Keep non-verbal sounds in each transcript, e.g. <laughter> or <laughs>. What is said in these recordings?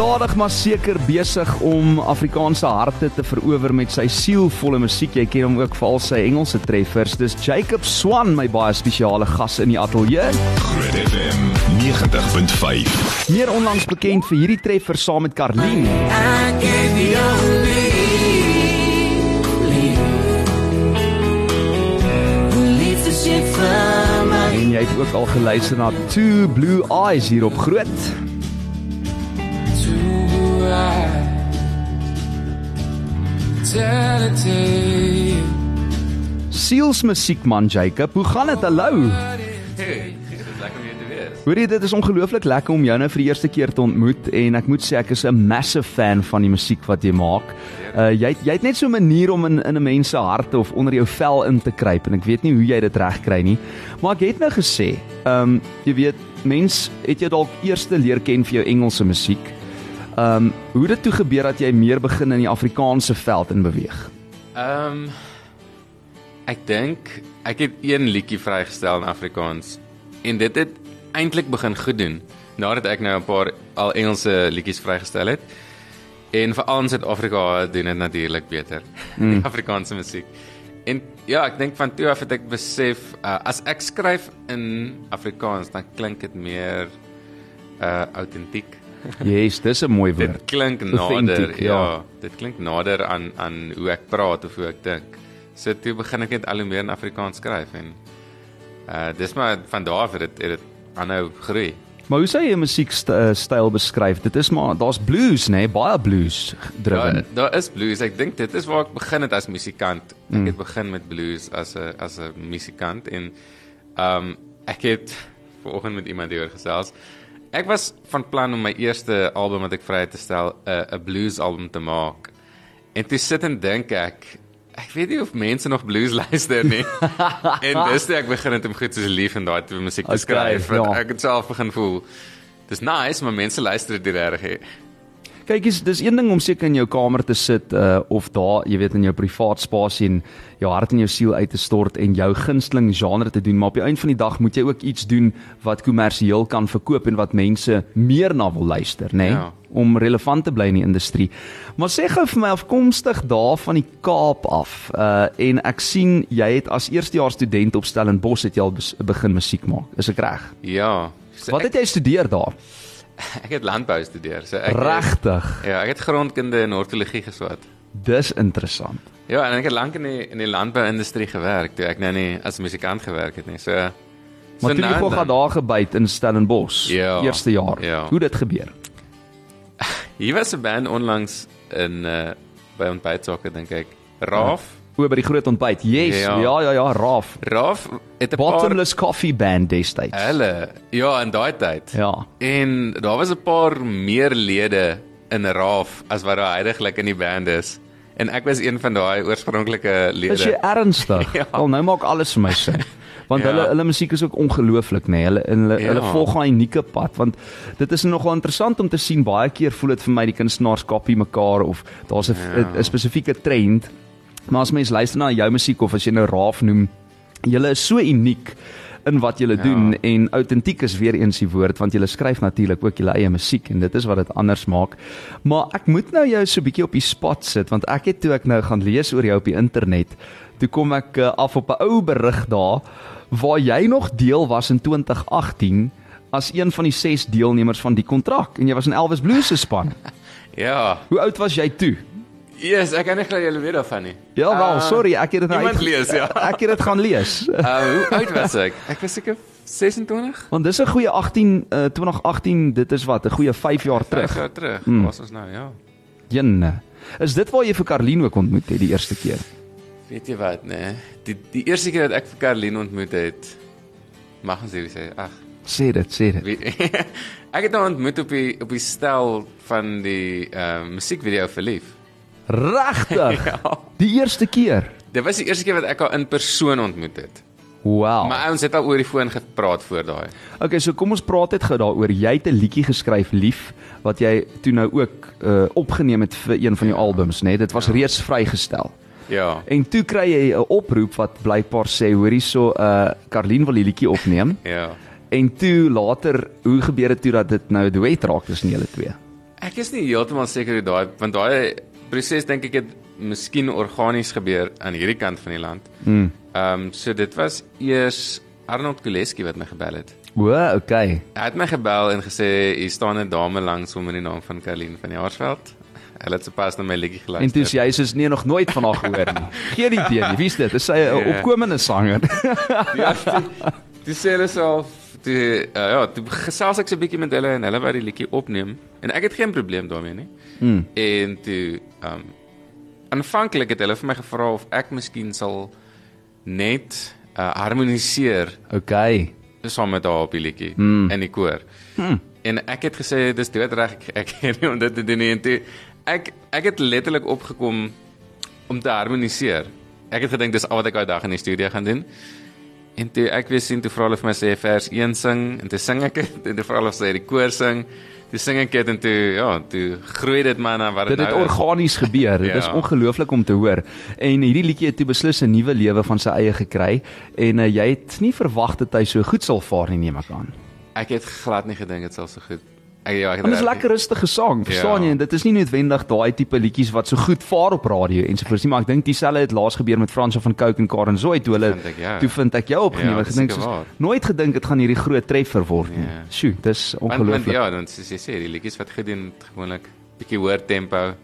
stadig maar seker besig om Afrikaanse harte te verower met sy sielvolle musiek. Jy ken hom ook vir al sy Engelse treffers. Dis Jacob Swan, my baie spesiale gas in die ateljee. Groot FM 90.5. Meer onlangs bekend vir hierdie treffer saam met Karlien. I gave the only who leads the ship from my En jy het ook al geluister na Two Blue Eyes hier op Groot. Tale. Sielsmusiek man Jacob. Hoe gaan dit? Hallo. Hey, dit is lekker om hier te wees. Hoorie, dit is ongelooflik lekker om jou nou vir die eerste keer te ontmoet en ek moet sê ek is 'n massive fan van die musiek wat jy maak. Uh jy jy het net so 'n manier om in in 'n mens se harte of onder jou vel in te kruip en ek weet nie hoe jy dit regkry nie. Maar ek het nou gesê, ehm um, jy weet, mens het jy dalk eers leer ken vir jou Engelse musiek. Ehm um, hoe het dit toe gebeur dat jy meer begin in die Afrikaanse veld in beweeg? Ehm um, ek dink ek het een liedjie vrygestel in Afrikaans en dit het eintlik begin goed doen nadat ek nou 'n paar al Engelse liedjies vrygestel het. En veral in Suid-Afrika doen dit natuurlik beter. Mm. Afrikaanse musiek. En ja, ek dink van toe af het ek besef uh, as ek skryf in Afrikaans dan klink dit meer uh autentiek. Yes, dis 'n mooi woord. Dit klink Authentic, nader, ja. ja. Dit klink nader aan aan hoe ek praat of hoe ek dink. So toe begin ek net al hoe meer in Afrikaans skryf en uh dis maar van daar af het dit het dit aanhou groei. Maar hoe sou jy 'n musiekstyl beskryf? Dit is maar daar's blues, nê, nee? baie blues driven. Daar daar is blues. Ek dink dit is waar ek begin het as musikant. Ek Mm. het begin met blues as 'n as 'n musikant en um ek het <laughs> vanoggend met iemand hieroor gesels. Ek was van plan om my eerste album wat ek vry te stel 'n 'n blues album te maak. En toe sit en dink ek Ek weet nie of mense nog blues <laughs> luister nie. <laughs> en dis toe ek begin het om goed soos lief en daai tipe musiek te Okay, skryf. ja. Ek het self begin voel dis nice, maar mense luister dit regtig. Kyk, is dis een ding om seker in jou kamer te sit uh of daar, jy weet, in jou privaat spasie en jou hart en jou siel uit te stort en jou gunsteling genre te doen, maar op die einde van die dag moet jy ook iets doen wat kommersieel kan verkoop en wat mense meer na wil luister, nê? Nee? Ja. om relevant te bly in die industrie. Maar sê gou vir my afkomstig daar van die Kaap af. Uh en ek sien jy het as eerstejaars student op Stellenbosch het jy al begin musiek maak. Is ek reg? Ja. So Wat het jy studeer daar? <laughs> ek, het landbou studeer. So ek Regtig. Ja, ek het grondkunde en hortologie geswat. Dis interessant. Ja, en ek het lank in die in die landbou-industrie gewerk toe ek nou nie as musikant gewerk het nie. So Maar so toe jy gou gaan daar gebyt in Stellenbosch, Ja. eerste jaar. Ja. Hoe dit gebeur? <laughs> Hier was 'n band onlangs in uh by ontbytsakke dink ek. Raaf. O by die groot ontbyt. Yes, ja Ja. ja ja, Raaf. Raaf het 'n paar Bottomless Coffee Band destyds. hulle ja, in daai tyd. Ja. En daar was 'n paar meer lede in Raaf as wat daar heidaglik in die band is. En ek was een van daai oorspronklike lede. Is jy ernstig? <laughs> Ja. Wel nou maak alles vir my sin. <laughs> Want Ja. hulle hulle musiek is ook ongelooflik, nê. Nee. Hulle hulle, Ja. hulle volg 'n unieke pad want dit is nogal interessant om te sien baie keer voel dit vir my die kunstenaars kopie mekaar of daar's 'n Ja. spesifieke trend. Maar as mens luister na jou musiek of as jy nou Raaf noem, julle is so uniek in wat julle Ja. doen en autentiek is weer eens die woord want julle skryf natuurlik ook julle eie musiek en dit is wat dit anders maak. Maar ek moet nou jou so bietjie op die spot sit want ek het toe ek nou gaan lees oor jou op die internet, toe kom ek uh, af op 'n ou berig daar waar jy nog deel was in 2018 as een van die 6 deelnemers van die kontrak en jy was in Elvis Blues se span. <laughs> Ja. Hoe oud was jy toe? Yes, ek kan nie glo julle weet daarvan nie. Ja wel, Uh, sorry, ek het dit nou uitge- lees, ja. <laughs> Ek het dit gaan lees. Uh <laughs> hoe oud was ek? Ek was seker 26. Want dis 'n goeie 18 uh, 2018, dit is wat, 'n goeie 5 jaar Terug, terug. jaar terug. Mm. Was ons nou, ja. Jenne. Is dit waar jy vir Karlien ook ontmoet het die eerste keer? Weet jy wat, nee. Die die eerste keer dat ek vir Caroline ontmoet het, mag ons hierdie sê, ag, Sê dit, sê dit. <laughs> Ek het haar ontmoet op die op die stel van die ehm uh, musiekvideo verlief. Regtig? <laughs> Ja. Die eerste keer. Dit was die eerste keer wat ek haar in persoon ontmoet het. Wow. Maar ons het al oor die foon gepraat voor daai. Okay, so kom ons praat net gou daaroor. Jy het 'n liedjie geskryf, Lief, wat jy toe nou ook uh opgeneem het vir een van jou albums, né? Nee? Dit was Ja. reeds vrygestel. Ja. En toe kry jy 'n oproep wat blykbaar sê, hoor hierso, uh Karlien wil die liedjie opneem. <laughs> Ja. En toe later, hoe gebeur dit toe dat dit nou 'n duet raak tussen julle twee? Ek is nie heeltemal seker hoe daai want daai proses dink ek het miskien organies gebeur aan hierdie kant van die land. Mm. Ehm um, so dit was eers Arnold Kuleski wat my gebel het. O, okay. Hy het my gebel en gesê hier staan 'n dame langs hom met die naam van Karlien van Jaarsveld. Hulle het sopas na my liedjie geluister. En dis jy soos nee nog nooit van haar gehoor nie. <laughs> Geen idee nie. Wie's dit? Is sy 'n Ja. opkomende sanger? Ja, Dis sê hulle self die uh, ja, toe gesels ek so 'n bietjie met hulle en hulle wou die liedjie opneem en ek het geen probleem daarmee nie. Mm. En toe um, aanvanklik het hulle vir my gevra of ek miskien sal net uh, harmoniseer Okay. saam met haar op die liedjie Mm. in die koor. Hmm. En ek het gesê dis doodreg ek, ek het nie om dit te doen nie en toe ek ek het letterlik opgekom om te harmoniseer. Ek het gedink dis al wat ek daai dag in die studio gaan doen. En toe ek weer sien toe vra hulle vir my sê vers 1 sing en toe sing ek dit en toe vra hulle sê die koor sing. Toe sing ek dit en toe ja, toe groei dit maar na wat dit Dit het nou is. organies gebeur. Dit <laughs> is Ja. ongelooflik om te hoor. En hierdie liedjie het toe beslis 'n nuwe lewe van sy eie gekry en uh, jy het nie verwag dat hy so goed sal vaar nie, neem ek aan. Ek het glad nie gedink dit sal so goed. Ek ja, ek het Want dit is regtig- lekker rustige sang, verstaan Ja. jy? En dit is nie noodwendig daai tipe liedjies wat so goed vaar op radio en so voort nie, maar ek dink dieselfde het laas gebeur met Fransjo van Cooke en Karen Zoid toe hulle Vind ek, ja. toe vind ek jou opgeneem. Ja, ek seker soos waar. nooit gedink dit gaan hierdie groot treffer word nie. Ja. Sjoe, dis ongelooflik. ja, dan soos jy sê, die liedjies wat gedoen gewoonlik bietjie hoër tempo,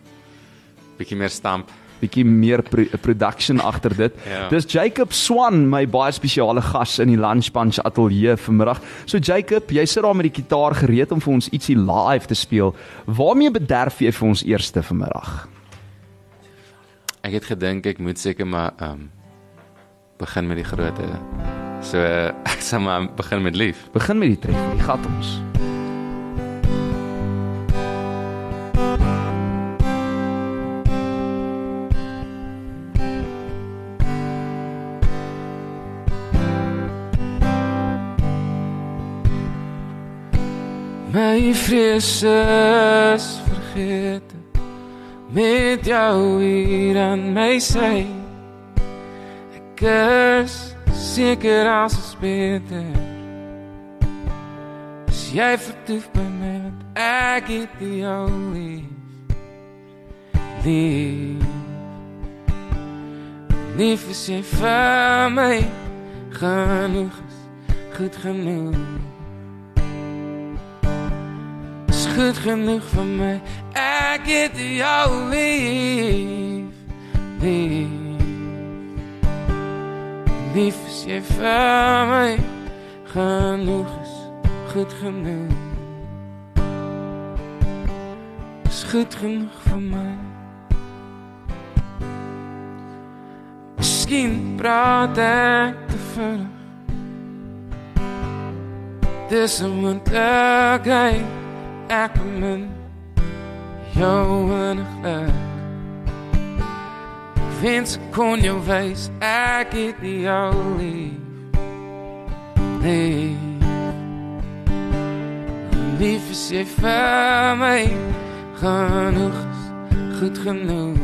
bietjie meer stamp. Bietjie meer pro production agter dit. Ja. Dis Jacob Swan, my baie spesiale gas in die Lunch Bunch ateljee vanmiddag. So Jacob, jy sit daar met die kitaar gereed om vir ons ietsie live te speel. Waarmee bederf jy vir ons eerste vanmiddag? Ek het gedink ek moet seker maar ehm um, begin met die grootte. So <laughs> ek sal maar begin met lief. Begin met die treffer, die gat ons. My vrees is vergeet met jou hier aan my sy. Ek is seker as is beter. As jy vertoef by my want ek het jou lief. Lief. Lief is jy vir my genoeg is goed genoeg. Goed genoeg vir my. Ek het jou lief. Lief. Lief is jy vir my. Genoeg is goed genoeg. Is goed genoeg vir my. Miskien praat ek te vinnig. Dis 'n moontlikheid ek min jou innig Wens ek kon jou wys ek het jou lief Lief. Lief is jy vir my genoeg is goed genoeg.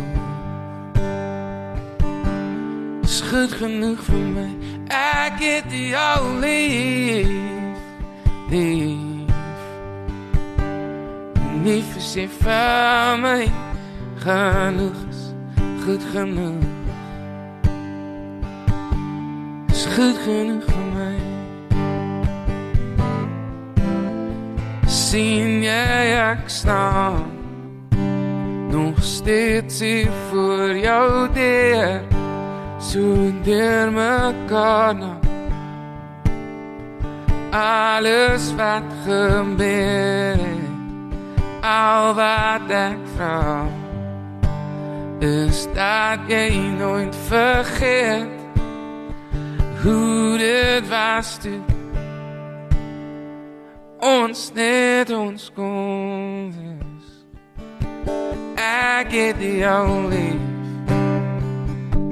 Is goed genoeg vir my ek het jou lief. Lief Is jy vir my genoeg is goed genoeg. Is goed genoeg vir my sien jy ek staan nog steeds hier voor jou deur. So deur mekaar nou. Alles wat gebeur het al wat ek vra is dat jy nooit vergeet hoe dit was toe ons net ons kon wees. Ek het jou lief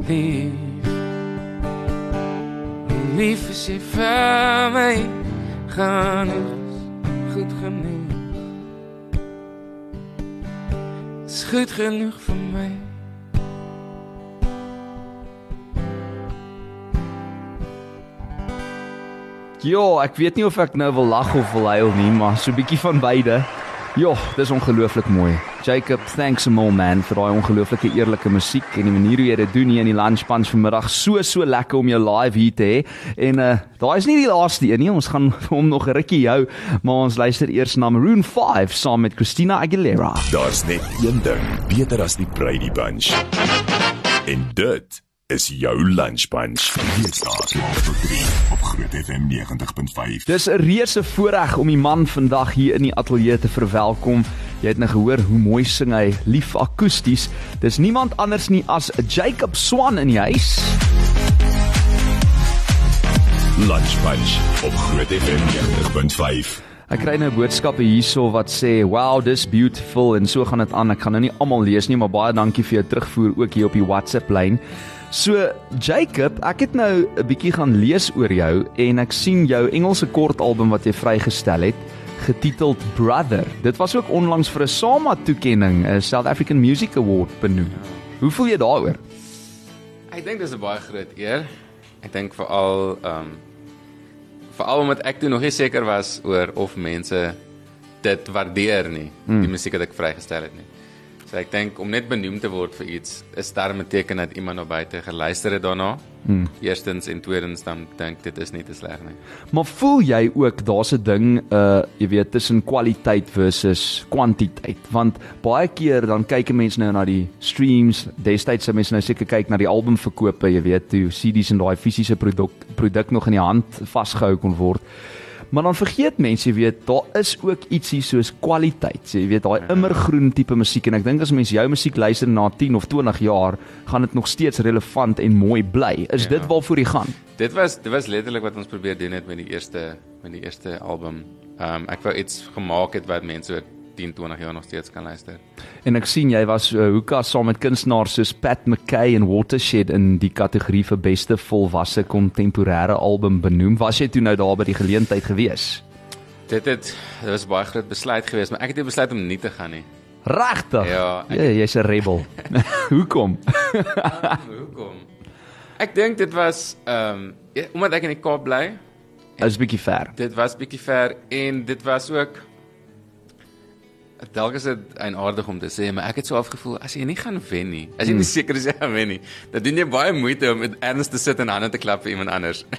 lief lief is jy vir my genoeg goed genoeg is goed genoeg vir my. Ja, ek weet nie of ek nou wil lag of wil huil nie, maar so 'n bietjie van beide. Ja, dis ongelooflik mooi. Jacob, thanks a more man vir daai ongelooflike eerlike musiek en die manier hoe jy dit doen hier in die lunch punch vanmiddag. So so lekker om jou live hier te hê. En uh daai is nie die laaste een nie. Ons gaan <laughs> hom nog 'n rukkie hou, maar ons luister eers na Maroon 5 saam met Christina Aguilera. Daar's net een ding beter as die Brady Bunch. En dit is jou lunch bunch. Weesdae 12 tot 3 op Groot FM 90.5. Dis 'n reuse voorreg om die man vandag hier in die ateljee te verwelkom. Jy het nou gehoor hoe mooi sing hy, lief akoesties. Dis niemand anders nie as Jacob Swan in die huis. Lunch bunch op Groot FM 90.5. Ek kry nou boodskappe hierso wat sê, "Wow, dis beautiful" en so gaan dit aan. Ek gaan nou nie almal lees nie, maar baie dankie vir jou terugvoer ook hier op die WhatsApp lyn. So, Jacob, ek het nou 'n bietjie gaan lees oor jou en ek sien jou Engelse kortalbum wat jy vrygestel het, getiteld Brother. Dit was ook onlangs vir 'n SAMA toekenning, 'n South African Music Award benoem. Hoe voel jy daaroor? Ek dink dis 'n baie groot eer. Ek dink veral ehm um, veral omdat ek toe nog nie seker was oor of mense dit waardeer nie, mm. die musiek wat ek vrygestel het nie. So ek dink om net benoem te word vir iets is daarmee teken dat iemand nou buite geluister het daarna. Hmm. Eerstens en tweedens dan dink dit is nie te sleg nie. Maar voel jy ook daar's 'n ding uh jy weet tussen kwaliteit versus kwantiteit want baie keer dan kyk 'n mens nou na die streams destyds se mense nou seker kyk na die albumverkope jy weet hoe CD's en daai fisiese produk produk nog in die hand vasgehou kon word. Maar dan vergeet mense, jy weet, daar is ook ietsie soos kwaliteit. Jy weet, daai immergroen tipe musiek en ek dink as mense jou musiek luister na 10 of 20 jaar, gaan dit nog steeds relevant en mooi bly. Is ja. dit waarvoor jy gaan? Dit was dit was letterlik wat ons probeer doen het met die eerste met die eerste album. Ehm um, ek wou iets gemaak het wat mense 10, 20 jaar nog steeds kan luister. En ek sien jy was uh, hoeka saam met kunstenaars soos Pat McKay en Watershed in die kategorie vir beste volwasse kontemporêre album benoem. Was jy toe nou daar by die geleentheid gewees? Dit het dit was baie groot besluit geweest, maar ek het besluit om nie te gaan nie. Regtig? Ja, ek... ja jy's 'n rebel. <laughs> Hoekom? <laughs> Hoekom? Ek dink dit was ehm um, omdat ek in die Kaap bly. Is bietjie ver. Dit was bietjie ver en dit was ook dalk is dit eienaardig om te sê, maar ek het so afgevoel as jy nie gaan wen nie, as jy nie hmm. seker is jy gaan wen nie, dan doen jy baie moeite om erns te sit en hande te klap vir iemand anders. <laughs>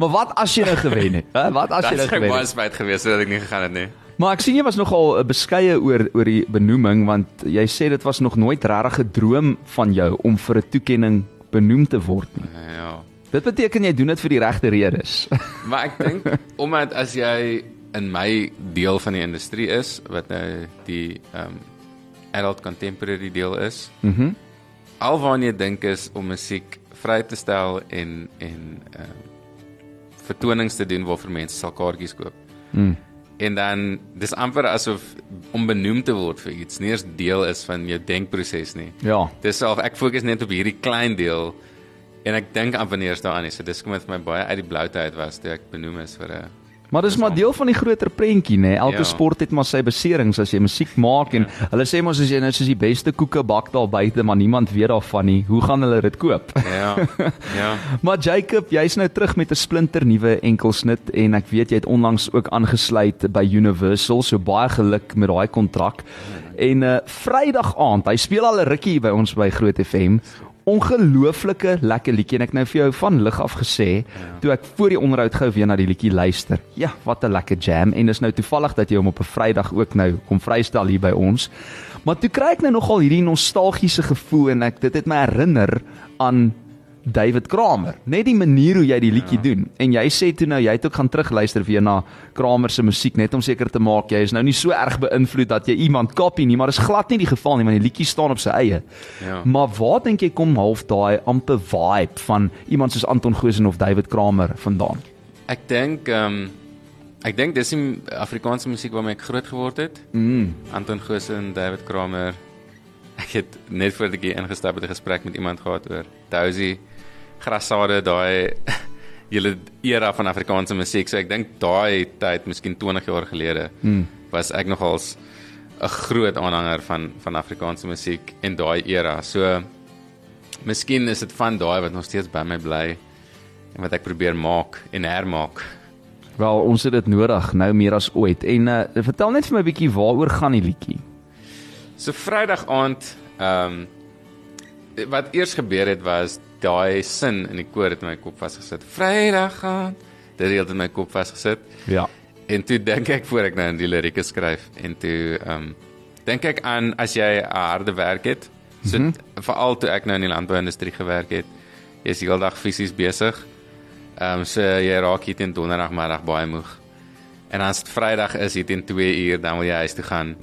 maar wat as jy nou gewen het? Hè? Wat as jy nou gewen het? Dit was baie spyt geweest dat ek nie gegaan het nie. Maar ek sien jy was nogal beskeie oor oor die benoeming want jy sê dit was nog nooit regtig 'n droom van jou om vir 'n toekenning benoem te word nie. Ja. Dit beteken jy doen dit vir die regte redes. maar ek dink <laughs> omdat as jy in my deel van die industrie is wat nou die ehm um, adult contemporary deel is. Mhm. Mm Alwaar jy dink is om musiek vry te stel en en ehm uh, vertonings te doen waarvoor mense sal kaartjies koop. Mhm. En dan dis amper asof om benoem te word vir iets nie eens deel is van jou denkproses nie. Ja. Dis self ek fokus net op hierdie klein deel en ek dink aan wanneer is daaraan nie. So dis kom dit vir my baie uit die bloute uit was toe ek benoem is vir 'n Maar dis maar deel van die groter prentjie nê. Elke ja. sport het maar sy beserings as jy musiek maak en ja. hulle sê mos as jy nou soos die beste koeke bak daar buite, maar niemand weet daarvan nie, hoe gaan hulle dit koop? Ja. <laughs> Ja. maar Jacob, jy's nou terug met 'n splinter nuwe enkelsnit en ek weet jy het onlangs ook aangesluit by Universal, so baie geluk met daai kontrak. En uh Vrydag aand, hy speel al 'n rukkie by ons by Groot FM ongelooflike lekker liedjie en ek nou vir jou van lig af gesê ja. toe ek voor die onderhoud gou weer na die liedjie luister. Ja, wat 'n lekker jam en is nou toevallig dat jy hom op 'n Vrydag ook nou kom vrystel hier by ons. Maar toe kry ek nou nogal hierdie nostalgiese gevoel en ek dit het my herinner aan David Kramer. Net die manier hoe jy die liedjie ja. doen. En jy sê toe nou jy het ook gaan terugluister weer na Kramer se musiek net om seker te maak jy is nou nie so erg beïnvloed dat jy iemand kopie nie, maar dit is glad nie die geval nie want die liedjie staan op sy eie. Ja. Maar waar dink jy kom half daai amper vibe van iemand soos Anton Goosen of David Kramer vandaan? Ek dink ehm um, ek dink dis die Afrikaanse musiek waarmee ek groot geword het. Mm. Anton Goosen, David Kramer. Ek het net voor die ingestap het 'n gesprek met iemand gehad oor Dozy grassade daai <laughs> julle era van Afrikaanse musiek. So ek dink daai tyd, miskien 20 jaar gelede, hmm. was ek nogals 'n groot aanhanger van van Afrikaanse musiek in daai era. So miskien is dit van daai wat nog steeds by my bly en wat ek probeer maak en hermaak. Wel, ons het dit nodig nou meer as ooit. En uh, vertel net vir my 'n bietjie waaroor gaan die liedjie? So Vrydag aand, ehm um, wat eers gebeur het was daai sin in die koor het in my kop vasgesit. Vrydag aand, dit het in my kop vasgesit. Ja. En toe dink ek voor ek nou die lirieke skryf en toe ehm um, dink ek aan as jy 'n harde werk het. So mm -hmm. veral toe ek nou in die landbouindustrie gewerk het, jy's heeldag fisies besig. Ehm um, so jy raak hier teen donderdagmiddag baie moeg. En as dit Vrydag is hier teen 2 uur, dan wil jy huis toe gaan.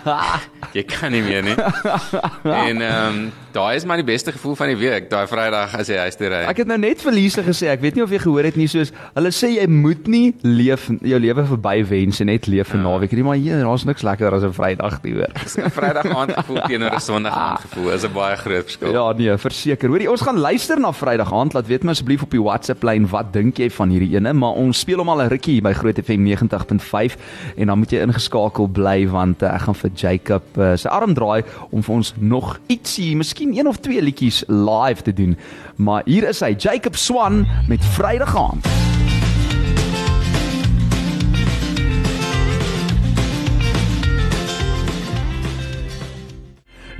<laughs> jy kan nie meer nie. en ehm um, daai is maar die beste gevoel van die week, daai Vrydag as jy huis toe ry. Ek het nou net vir Lise gesê, ek weet nie of jy gehoor het nie, soos hulle sê jy moet nie leef jou lewe verby wens en net leef vir ja. naweek nie, maar hier daar's niks lekkerder as 'n Vrydag te hoor. 'n Vrydag aand gevoel teenoor 'n Sondag aand gevoel is 'n baie groot verskil. Ja, nee, verseker. Hoorie, ons gaan luister na Vrydag aand. Laat weet my asseblief op die WhatsApp lyn wat dink jy van hierdie ene, maar ons speel hom al 'n rukkie by Groot FM 90.5 en dan moet jy ingeskakel bly want uh, ek gaan vir Jacob uh, sy arm draai om vir ons nog ietsie, miskien een of twee liedjies live te doen. Maar hier is hy, Jacob Swan met Vrydag aand.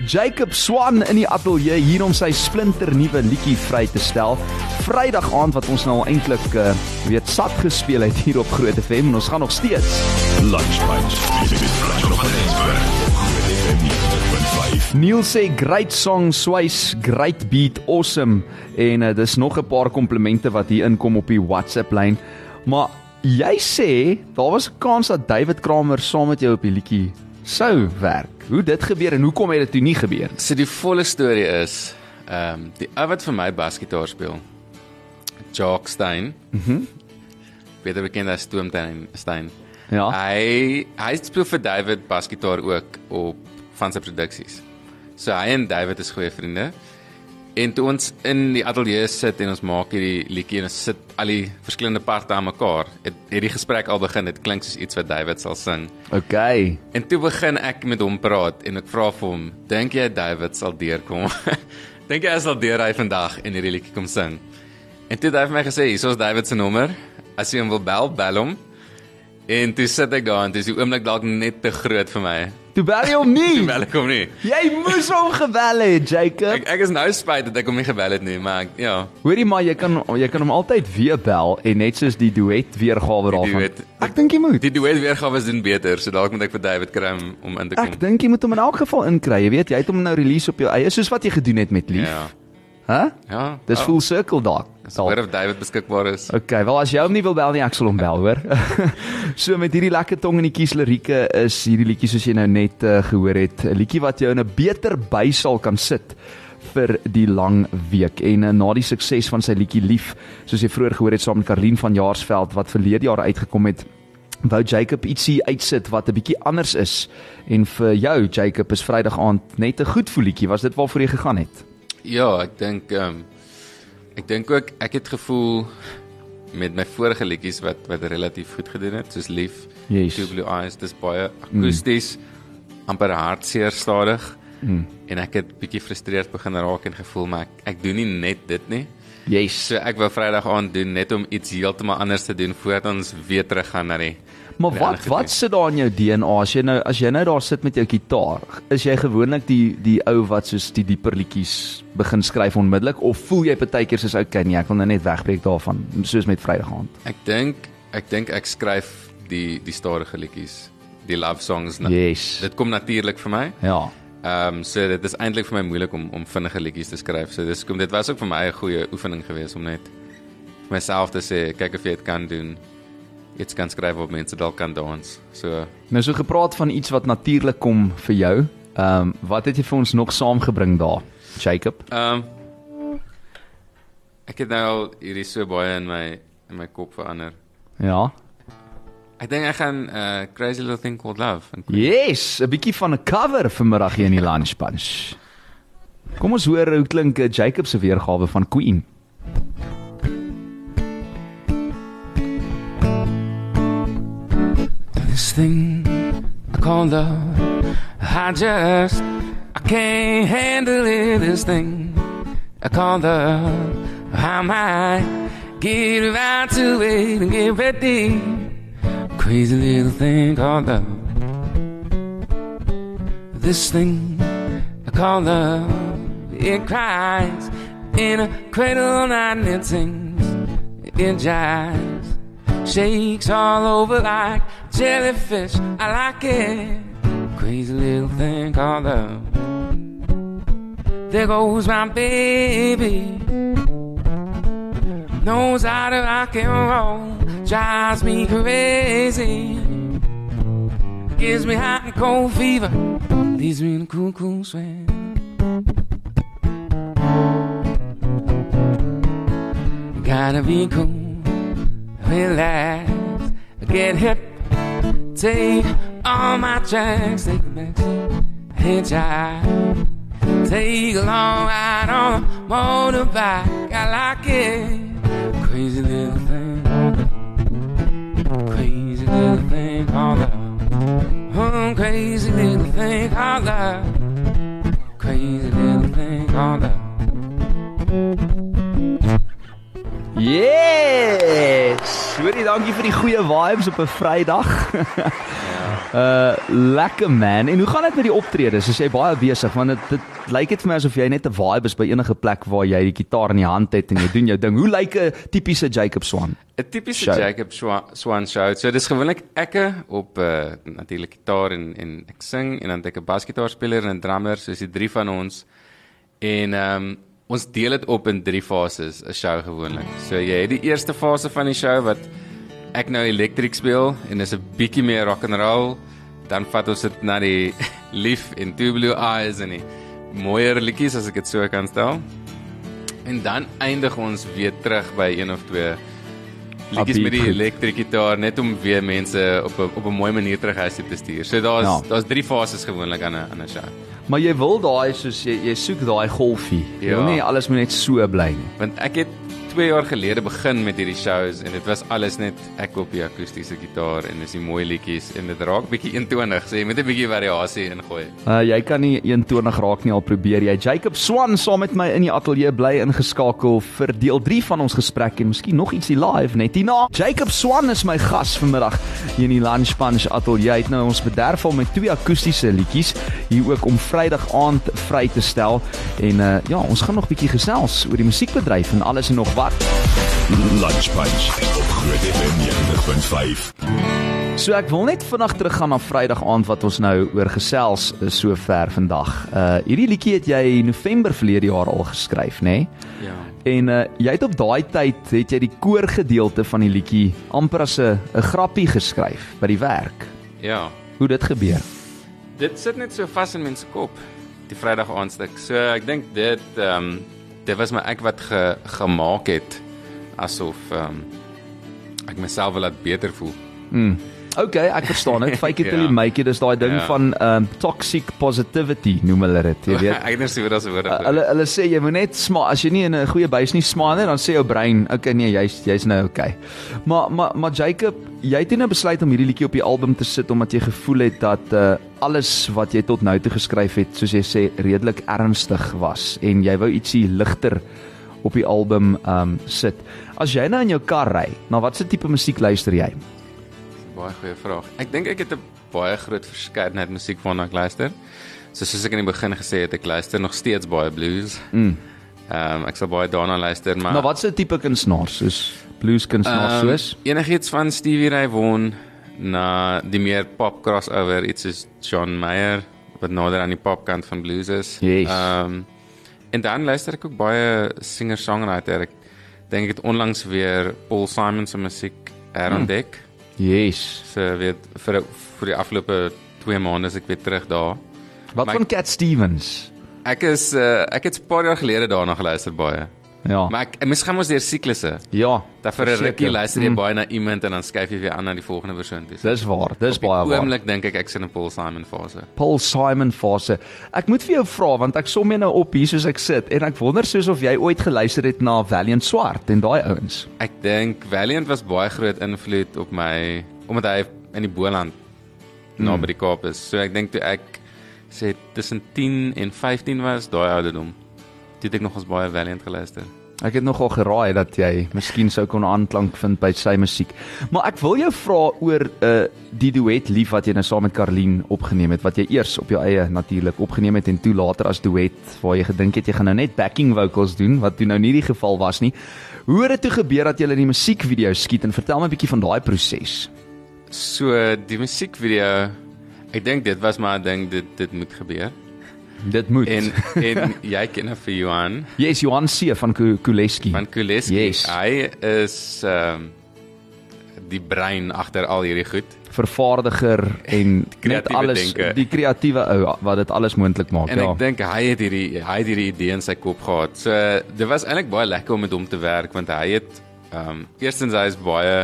Jacob Swan in die ateljee hier om sy splinter nuwe liedjie vry te stel. Vrydag aand wat ons nou al eintlik uh, weet sat gespeel het hier op Groot FM en ons gaan nog steeds Lunch Neil sê great song Swiss, great beat, awesome en uh, dis nog 'n paar komplimente wat hier inkom op die WhatsApp lyn. Maar jy sê daar was 'n kans dat David Kramer saam met jou op die liedjie sou werk. Hoe dit gebeur en hoekom het dit toe nie gebeur? So die volle storie is ehm um, die ou wat vir my basgitaar speel. Jock Stein. Mhm. Mm Beter bekend as Stoomtuin Stein. Ja. Hy hy speel vir David basgitaar ook op van sy produksies. So hy en David is goeie vriende. En toe ons in die ateljee sit en ons maak hierdie liedjie en ons sit al die verskillende parte aan mekaar, het hierdie gesprek al begin. Dit klink soos iets wat David sal sing. OK. En toe begin ek met hom praat en ek vra vir hom, "Dink jy David sal deurkom? <laughs> Dink jy hy sal deur hy vandag en hierdie liedjie kom sing?" En toe het hy vir my gesê, "Hier is David se nommer. As jy hom wil bel, bel hom." En toe sit ek daar en dis die oomblik dalk net te groot vir my. Toe bel jy hom nie. <laughs> Toe bel ek hom nie. Jy moes hom gebel het, Jacob. Ek ek is nou spyt dat ek hom nie gebel het nie, maar ek, ja. Hoorie maar jy kan jy kan hom altyd weer bel en net soos die duet weergawe daarvan. duet- Ek dink jy moet. Die duet weergawe is doen beter, so dalk moet ek vir David kry om, om in te kom. Ek dink jy moet hom in elk geval inkry. Jy weet, jy het hom nou release op jou eie soos wat jy gedoen het met Lief. Ja. Hæ? Ja. Dis full circle daar. Hoor of David beskikbaar is. Okay, wel as jy hom nie wil bel nie, ek sal hom bel, hoor. <laughs> so met hierdie lekker tong in die kies lirieke is hierdie liedjie soos jy nou net uh, gehoor het, 'n liedjie wat jou in 'n beter by sal kan sit vir die lang week en uh, na die sukses van sy liedjie Lief, soos jy vroeër gehoor het saam met Karlien van Jaarsveld wat verlede jaar uitgekom het, wou Jacob ietsie uitsit wat 'n bietjie anders is en vir jou Jacob is Vrydag aand net 'n goed voelietjie, was dit waarvoor jy gegaan het? Ja, ek dink ehm um, ek dink ook ek het gevoel met my vorige liedjies wat wat relatief goed gedoen het, soos Lief, Yes. Two Blue Eyes, dis baie akoesties, mm. amper hartseer stadig. Mm. En ek het bietjie frustreerd begin raak en gevoel maar ek, ek doen nie net dit nie. Yes. So ek wou Vrydag aand doen net om iets heeltemal anders te doen voordat ons weer terug gaan na die Maar wat wat gedoen. sit daar in jou DNA as jy nou as jy nou daar sit met jou gitaar? Is jy gewoonlik die die ou wat soos die dieper liedjies begin skryf onmiddellik of voel jy partykeer soos okay nee, ek wil nou net wegbreek daarvan soos met Vrydag aand? Ek dink ek dink ek skryf die die stadige liedjies, die love songs. Yes. Dit kom natuurlik vir my. Ja. Ehm um, so dit is eintlik vir my moeilik om om vinnige liedjies te skryf. So dis kom dit was ook vir my 'n goeie oefening geweest om net vir myself te sê kyk of jy dit kan doen. Iets kan skryf op mense dalk kan dans. So Nou so gepraat van iets wat natuurlik kom vir jou. Ehm um, wat het jy vir ons nog saamgebring daar? Jacob. ehm um, ek het nou al hierdie so baie in my in my kop verander. Ja. Ek dink ek gaan uh Crazy Little Thing Called Love. Yes, 'n bietjie van 'n cover vanmiddag hier in die lunch bunch. Kom ons hoor hoe klink eh, Jacob se weergawe van Queen. This thing I call love, I just I can't handle it. This thing I call love, I might get around to it and get ready crazy little thing called love. This thing I call love, it cries in a cradle and it sings, it jives, shakes all over like jellyfish. I like it, crazy little thing called love. There goes my baby knows how to rock and roll, drives me crazy, gives me hot and cold fever, leaves me in a cool, cool sweat. Gotta be cool, relax, get hip, take all my tracks, take a backseat, hitchhike. Take a long ride on a motorbike. I like it. Crazy little thing. Crazy little thing called love. Oh, hmm, crazy little thing called love. Crazy little thing called love. Yes! Hoorie, dankie vir die goeie vibes op 'n Vrydag. Uh <laughs> lekker man. En hoe gaan dit met die optredes? Is jy baie besig want dit dit lyk dit vir my asof jy net 'n vibe is by enige plek waar jy die gitaar in die hand het en jy doen jou ding. Hoe lyk 'n tipiese Jacob Swan? 'n Tipiese Show. Jacob Swa- Swan show. So dis gewoonlik ekke op uh natuurlik gitaar en en ek sing en dan het ek 'n basgitaarspeler en 'n drummer, soos die drie van ons. En ehm um, ons deel dit op in drie fases 'n show gewoonlik. So jy het die eerste fase van die show wat ek nou elektriek speel en dis 'n bietjie meer rock and roll. Dan vat ons dit na die <laughs> Leaf en Two Blue Eyes en die mooier liedjies as ek dit so kan stel. En dan eindig ons weer terug by een of twee liedjies met die Upbeat. elektriese gitaar net om weer mense op 'n op 'n mooi manier terug huis toe te stuur. So daar's Ja. daar's drie fases gewoonlik aan 'n aan 'n show. Maar jy wil daai soos jy jy soek daai golfie. Jy wil Ja. nie alles moet net so bly nie. Want ek het 2 jaar gelede begin met hierdie shows en dit was alles net ek op die akoestiese gitaar en dis die mooi liedjies en dit raak bietjie eentonig, so jy moet 'n bietjie variasie ingooi. Uh jy kan nie 21 raak nie al probeer jy. Jacob Swan saam met my in die ateljee bly ingeskakel vir deel 3 van ons gesprek en miskien nog ietsie live net hierna. Jacob Swan is my gas vanmiddag hier in die Lunch Punch ateljee. Hy het nou ons bederf al met twee akoestiese liedjies hier ook om Vrydag aand vry te stel en uh ja, ons gaan nog bietjie gesels oor die musiekbedryf en alles en nog wat. Lunch Punch op Groot FM 90.5. So ek wil net vinnig teruggaan na Vrydag aand wat ons nou oor gesels is so ver vandag. Uh hierdie liedjie het jy November verlede jaar al geskryf, nê? Nee? Ja. En uh jy het op daai tyd het jy die koorgedeelte van die liedjie amper as 'n 'n grappie geskryf by die werk. Ja. Hoe dit gebeur. Dit sit net so vas in mense kop, die Vrydag aandstuk. So ek dink dit ehm um, dit was my ek wat ge, gemaak het asof ehm um, ek myself wil laat beter voel. Okay, ek verstaan dit. <laughs> Fake it till you Ja. make it is daai ding Ja. van um toxic positivity noem hulle dit, jy weet. <laughs> ek dink sou dit as woorde. Uh, hulle hulle sê jy moet net sma as jy nie in 'n goeie buis nie smaan nie dan sê jou brein okay nee jy's jy's nou okay. Maar maar maar Jacob, jy het nou besluit om hierdie liedjie op die album te sit omdat jy gevoel het dat uh, alles wat jy tot nou toe geskryf het, soos jy sê, redelik ernstig was en jy wou ietsie ligter op die album um sit. As jy nou in jou kar ry, na watse tipe musiek luister jy? Baie goeie vraag. Ek dink ek het 'n baie groot verskeidenheid musiek waarna ek luister. So soos ek in die begin gesê het, ek luister nog steeds baie blues. Mm. Ehm um, ek sal baie daarna luister, maar Na watse tipe kunstenaars soos blues kunstenaars Ehm, soos? Enigiets van Stevie Ray Vaughan na die meer pop crossover, iets soos John Mayer wat nader aan die popkant van blues is. Yes. Ehm en dan luister ek ook baie singer-songwriter. Ek dink ek het onlangs weer Paul Simon se musiek herontdek. Yes. So weet vir vir die afgelope 2 maande is ek weer terug daar. Wat Maar van Cat Stevens? Ek is uh, ek het 'n paar jaar gelede daarna geluister baie. Ja. Maar ek mens gaan mos deur siklusse. Ja. Dat vir 'n rukkie luister jy Mm. baie na iemand en dan skuif jy weer aan na die volgende persoon toe. Dis waar, dis baie waar. Oomblik dink ek ek's in 'n Paul Simon fase. Paul Simon fase. Ek moet vir jou vra want ek som jy nou op hier soos ek sit en ek wonder soos of jy ooit geluister het na Valiant Swart en daai ouens. Ek dink Valiant was baie groot invloed op my omdat hy in die Boland naby die Kaap is. So ek dink toe ek sê tussen 10 en 15 was, daai ouderdom. Toe het ek nog ons baie Valiant geluister. Ek het nogal geraai dat jy miskien sou kon aanklank vind by sy musiek. Maar ek wil jou vra oor uh die duet lief wat jy nou saam met Karlien opgeneem het wat jy eers op jou eie natuurlik opgeneem het en toe later as duet waar jy gedink het jy gaan nou net backing vocals doen wat toe nou nie die geval was nie. Hoe het dit toe gebeur dat jy in die musiekvideo skiet en vertel my 'n bietjie van daai proses? So die musiekvideo, ek dink dit was maar 'n ding dit dit moet gebeur. Dit moet. En en jy ken vir Johan Yes, Johan C van Ku- Kuleski. van Kuleski. Yes. Hy is ehm um, die brein agter al hierdie goed. vervaardiger en <laughs> net alles denke. die kreatiewe ou wat dit alles moontlik maak. En ja. ek dink hy het hierdie hy het hierdie idee in sy kop gehad. So dit was eintlik baie lekker om met hom te werk want hy het ehm um, eerstens hy is baie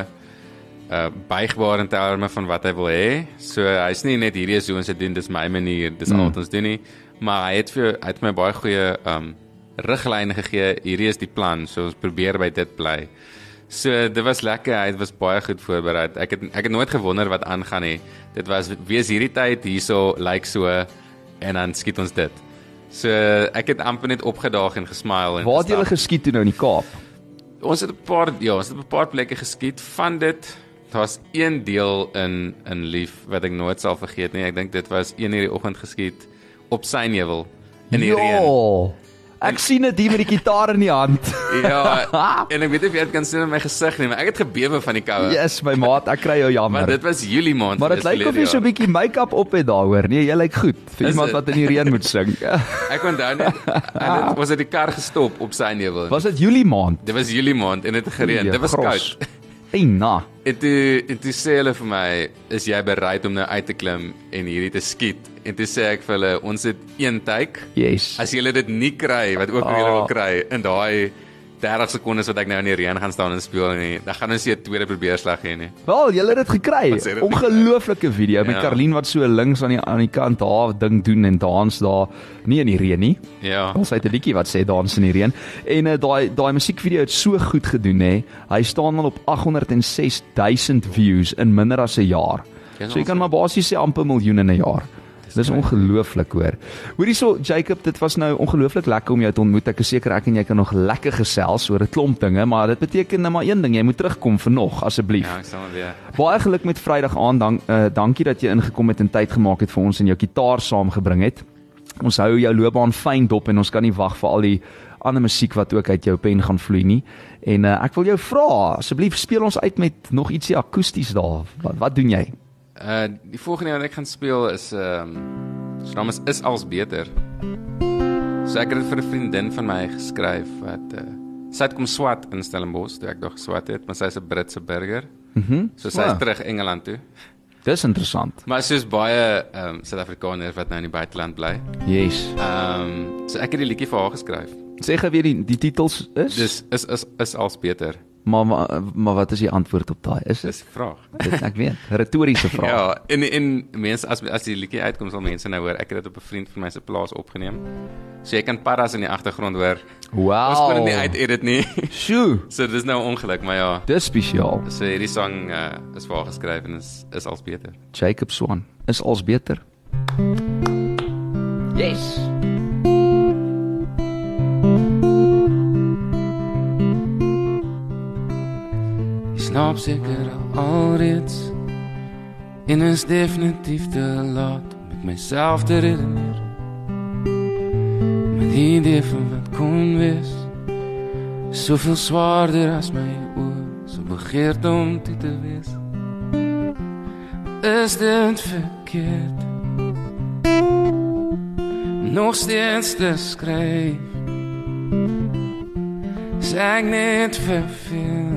uh buigbaar in terme van wat hy wil hê. So hy's nie net hierdie is hoe ons dit doen, dis my manier, dis Mm. al wat ons doen nie, maar hy het vir hy het my baie goeie um riglyne gegee. Hierdie is die plan, so ons probeer by dit bly. So dit was lekker, hy was baie goed voorberei. Ek het ek het nooit gewonder wat aangaan nie. Dit was wees hierdie tyd hierso lyk like so en dan skiet ons dit. So ek het amper net opgedaag en gesmile en Waar het julle geskiet toe nou in die Kaap? Ons het 'n paar ja, ons het 'n paar plekke geskiet. Van dit daar's een deel in in Lief wat ek nooit sal vergeet nie. Ek dink dit was 1 uur die oggend geskiet op Synheuwel in die reën. Ja. Ek sien dit hier met die gitaar in die hand. <laughs> Ja, <laughs> en ek weet nie of jy dit kan sien in my gesig nie, maar ek het gebewe van die koue. Yes, my maat, ek kry jou Maar jammer. dit was Julie maand. Maar dit lyk of jy so 'n bietjie make-up op het daaroor. Nee, jy lyk goed vir Is iemand wat in die reën moet sing. <laughs> Ek onthou net en dit was dit die kar gestop op Synheuwel. Was dit Julie maand? Dit was Julie maand en dit het gereën. Dit was koud. Hey, na. En toe en toe sê hulle vir my, "Is jy bereid om nou uit te klim en hierdie te skiet?" En toe sê ek vir hulle, "Ons het een take. Yes. As julle dit nie kry wat ook julle Ah. wil kry in daai 30 sekondes wat ek nou in die reën gaan staan en speel nie, dan gaan ons 'n tweede probeerslag hê nie." Wel, jy het dit gekry. Ongelooflike video met Ja. Karlien wat so links aan die aan die kant haar ding doen en dans daar, nie in die reën nie. Ja. Ons het 'n liedjie wat sê dans in die reën en uh, daai daai musiekvideo het so goed gedoen hè. Hy staan al op 806000 views in minder as 'n jaar. Dis So jy kan maar basies sê amper miljoene in 'n jaar. Dis ongelooflik hoor. Hoorie so Jacob, dit was nou ongelooflik lekker om jou te ontmoet. Ek is seker ek en jy kan nog lekker gesels oor 'n klomp dinge, maar dit beteken net maar een ding, jy moet terugkom vir nog asseblief. Ja, ek sal weer. Baie geluk met Vrydag aand. Dank uh, dankie dat jy ingekom het en tyd gemaak het vir ons en jou kitaar saamgebring het. Ons hou jou loopbaan fyn dop en ons kan nie wag vir al die ander musiek wat ook uit jou pen gaan vloei nie. En uh, ek wil jou vra, asseblief speel ons uit met nog ietsie akoesties daar. Wat wat doen jy? Uh die volgende een wat ek gaan speel is ehm um, sy naam is is als beter. So ek het dit vir 'n vriendin van my geskryf wat uh sy het kom swat in Stellenbosch toe ek nog geswat het, maar sy's 'n Britse burger. Mhm. Mm So sy's terug Engeland toe. Dis interessant. Maar soos baie ehm um, Suid-Afrikaners wat nou in die buiteland bly. Yes. Ehm um, so ek het die liedjie vir haar geskryf. Sê gou weer die die titels is. Dis is is is als beter. Maar, maar maar wat is die antwoord op daai? Is Dis die vraag. dit ek weet, retoriese <laughs> vraag. Ja, en en mense as as die liedjie uitkom sal mense nou hoor ek het dit op 'n vriend van my se plaas opgeneem. So jy kan paras in die agtergrond hoor. Wow. Ons kon dit nie uit edit nie. Sjoe, <laughs> so dis nou ongeluk, maar ja. dis spesiaal. So hierdie sang uh, is haar geskryf en is is als beter. Jacob Swan is als beter. Yes. Snap seker alreeds en is definitief te laat om met myself te redeneer. Met die idee van wat kon wees, soveel swaarder as my oë, so begeerd om toe te wees. Is dit verkeerd? Nog steeds te skryf. Is ek net verveel?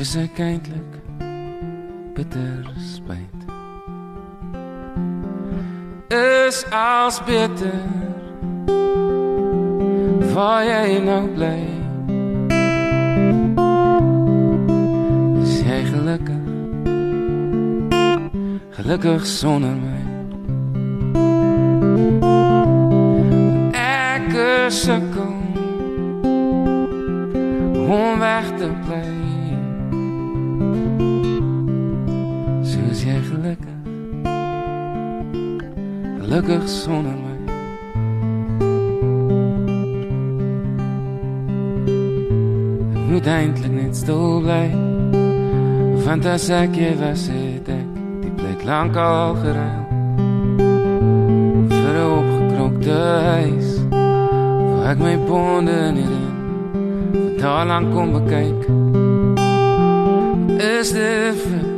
Is ek eintlik bitter spyt? Is als beter Waar jy nou bly Is jy gelukkig Gelukkig sonder my Ek sukkel Om weg te bly Gelukkig sonder my moet eintlik net stil bly. Want as ek jy was het ek die plek lank al geruil. Vir 'n opgekrokte huis waar ek my bonde neerin. Vir daar lank kom bekyk. Is dit verkeerd?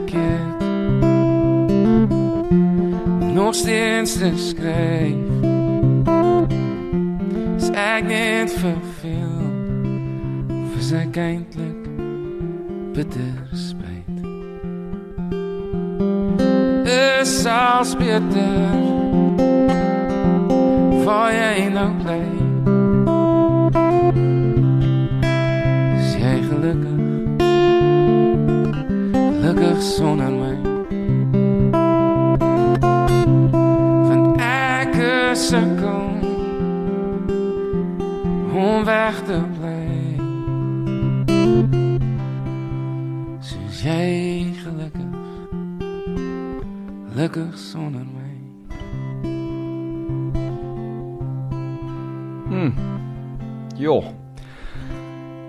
Nog steeds te skryf. Is ek net verveel? Of is ek eintlik bitter spyt? Is als beter Waar jy nou bly Is jy gelukkig Gelukkig sonder ek is sukkel Om weg te bly Soos jy gelukkig Gelukkig sonder my Jo.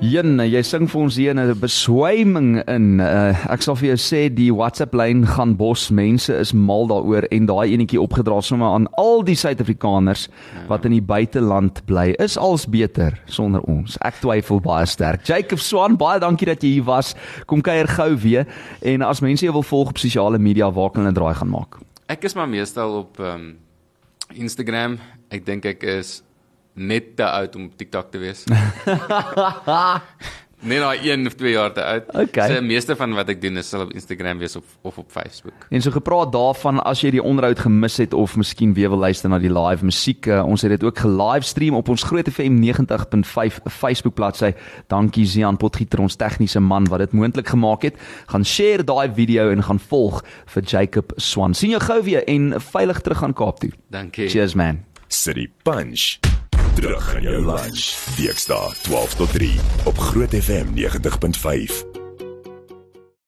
Jen, jy sing vir ons hier 'n beswyming in. Uh, ek sal vir jou sê die WhatsApp lyn gaan bos. Mense is mal daaroor en daai enetjie opgedra sommer aan al die Suid-Afrikaners wat in die buiteland bly. Is als beter sonder ons. Ek twyfel baie sterk. Jacob Swan, baie dankie dat jy hier was. Kom kuier gou weer en as mense jou wil volg op sosiale media, waar kan hulle draai gaan maak? Ek is maar meestal op um, Instagram. Ek dink ek is net te oud om TikTok te wees. <laughs> Net nou 1 of 2 jaar te oud. Okay. So meeste van wat ek doen is sal op Instagram wees of of op Facebook. En so gepraat daarvan as jy die onderhoud gemis het of miskien weer wil luister na die live musiek, uh, ons het dit ook gelivestream op ons Groot FM 90.5 Facebook bladsy. Dankie Zian Potgieter ons tegniese man wat dit moontlik gemaak het. Gaan share daai video en gaan volg vir Jacob Swan. Sien jou gou weer en veilig terug aan Kaap toe. Dankie. Cheers man. City Punch. Terug in jou lunch. Weekdae 12 tot 3 op Groot FM 90.5.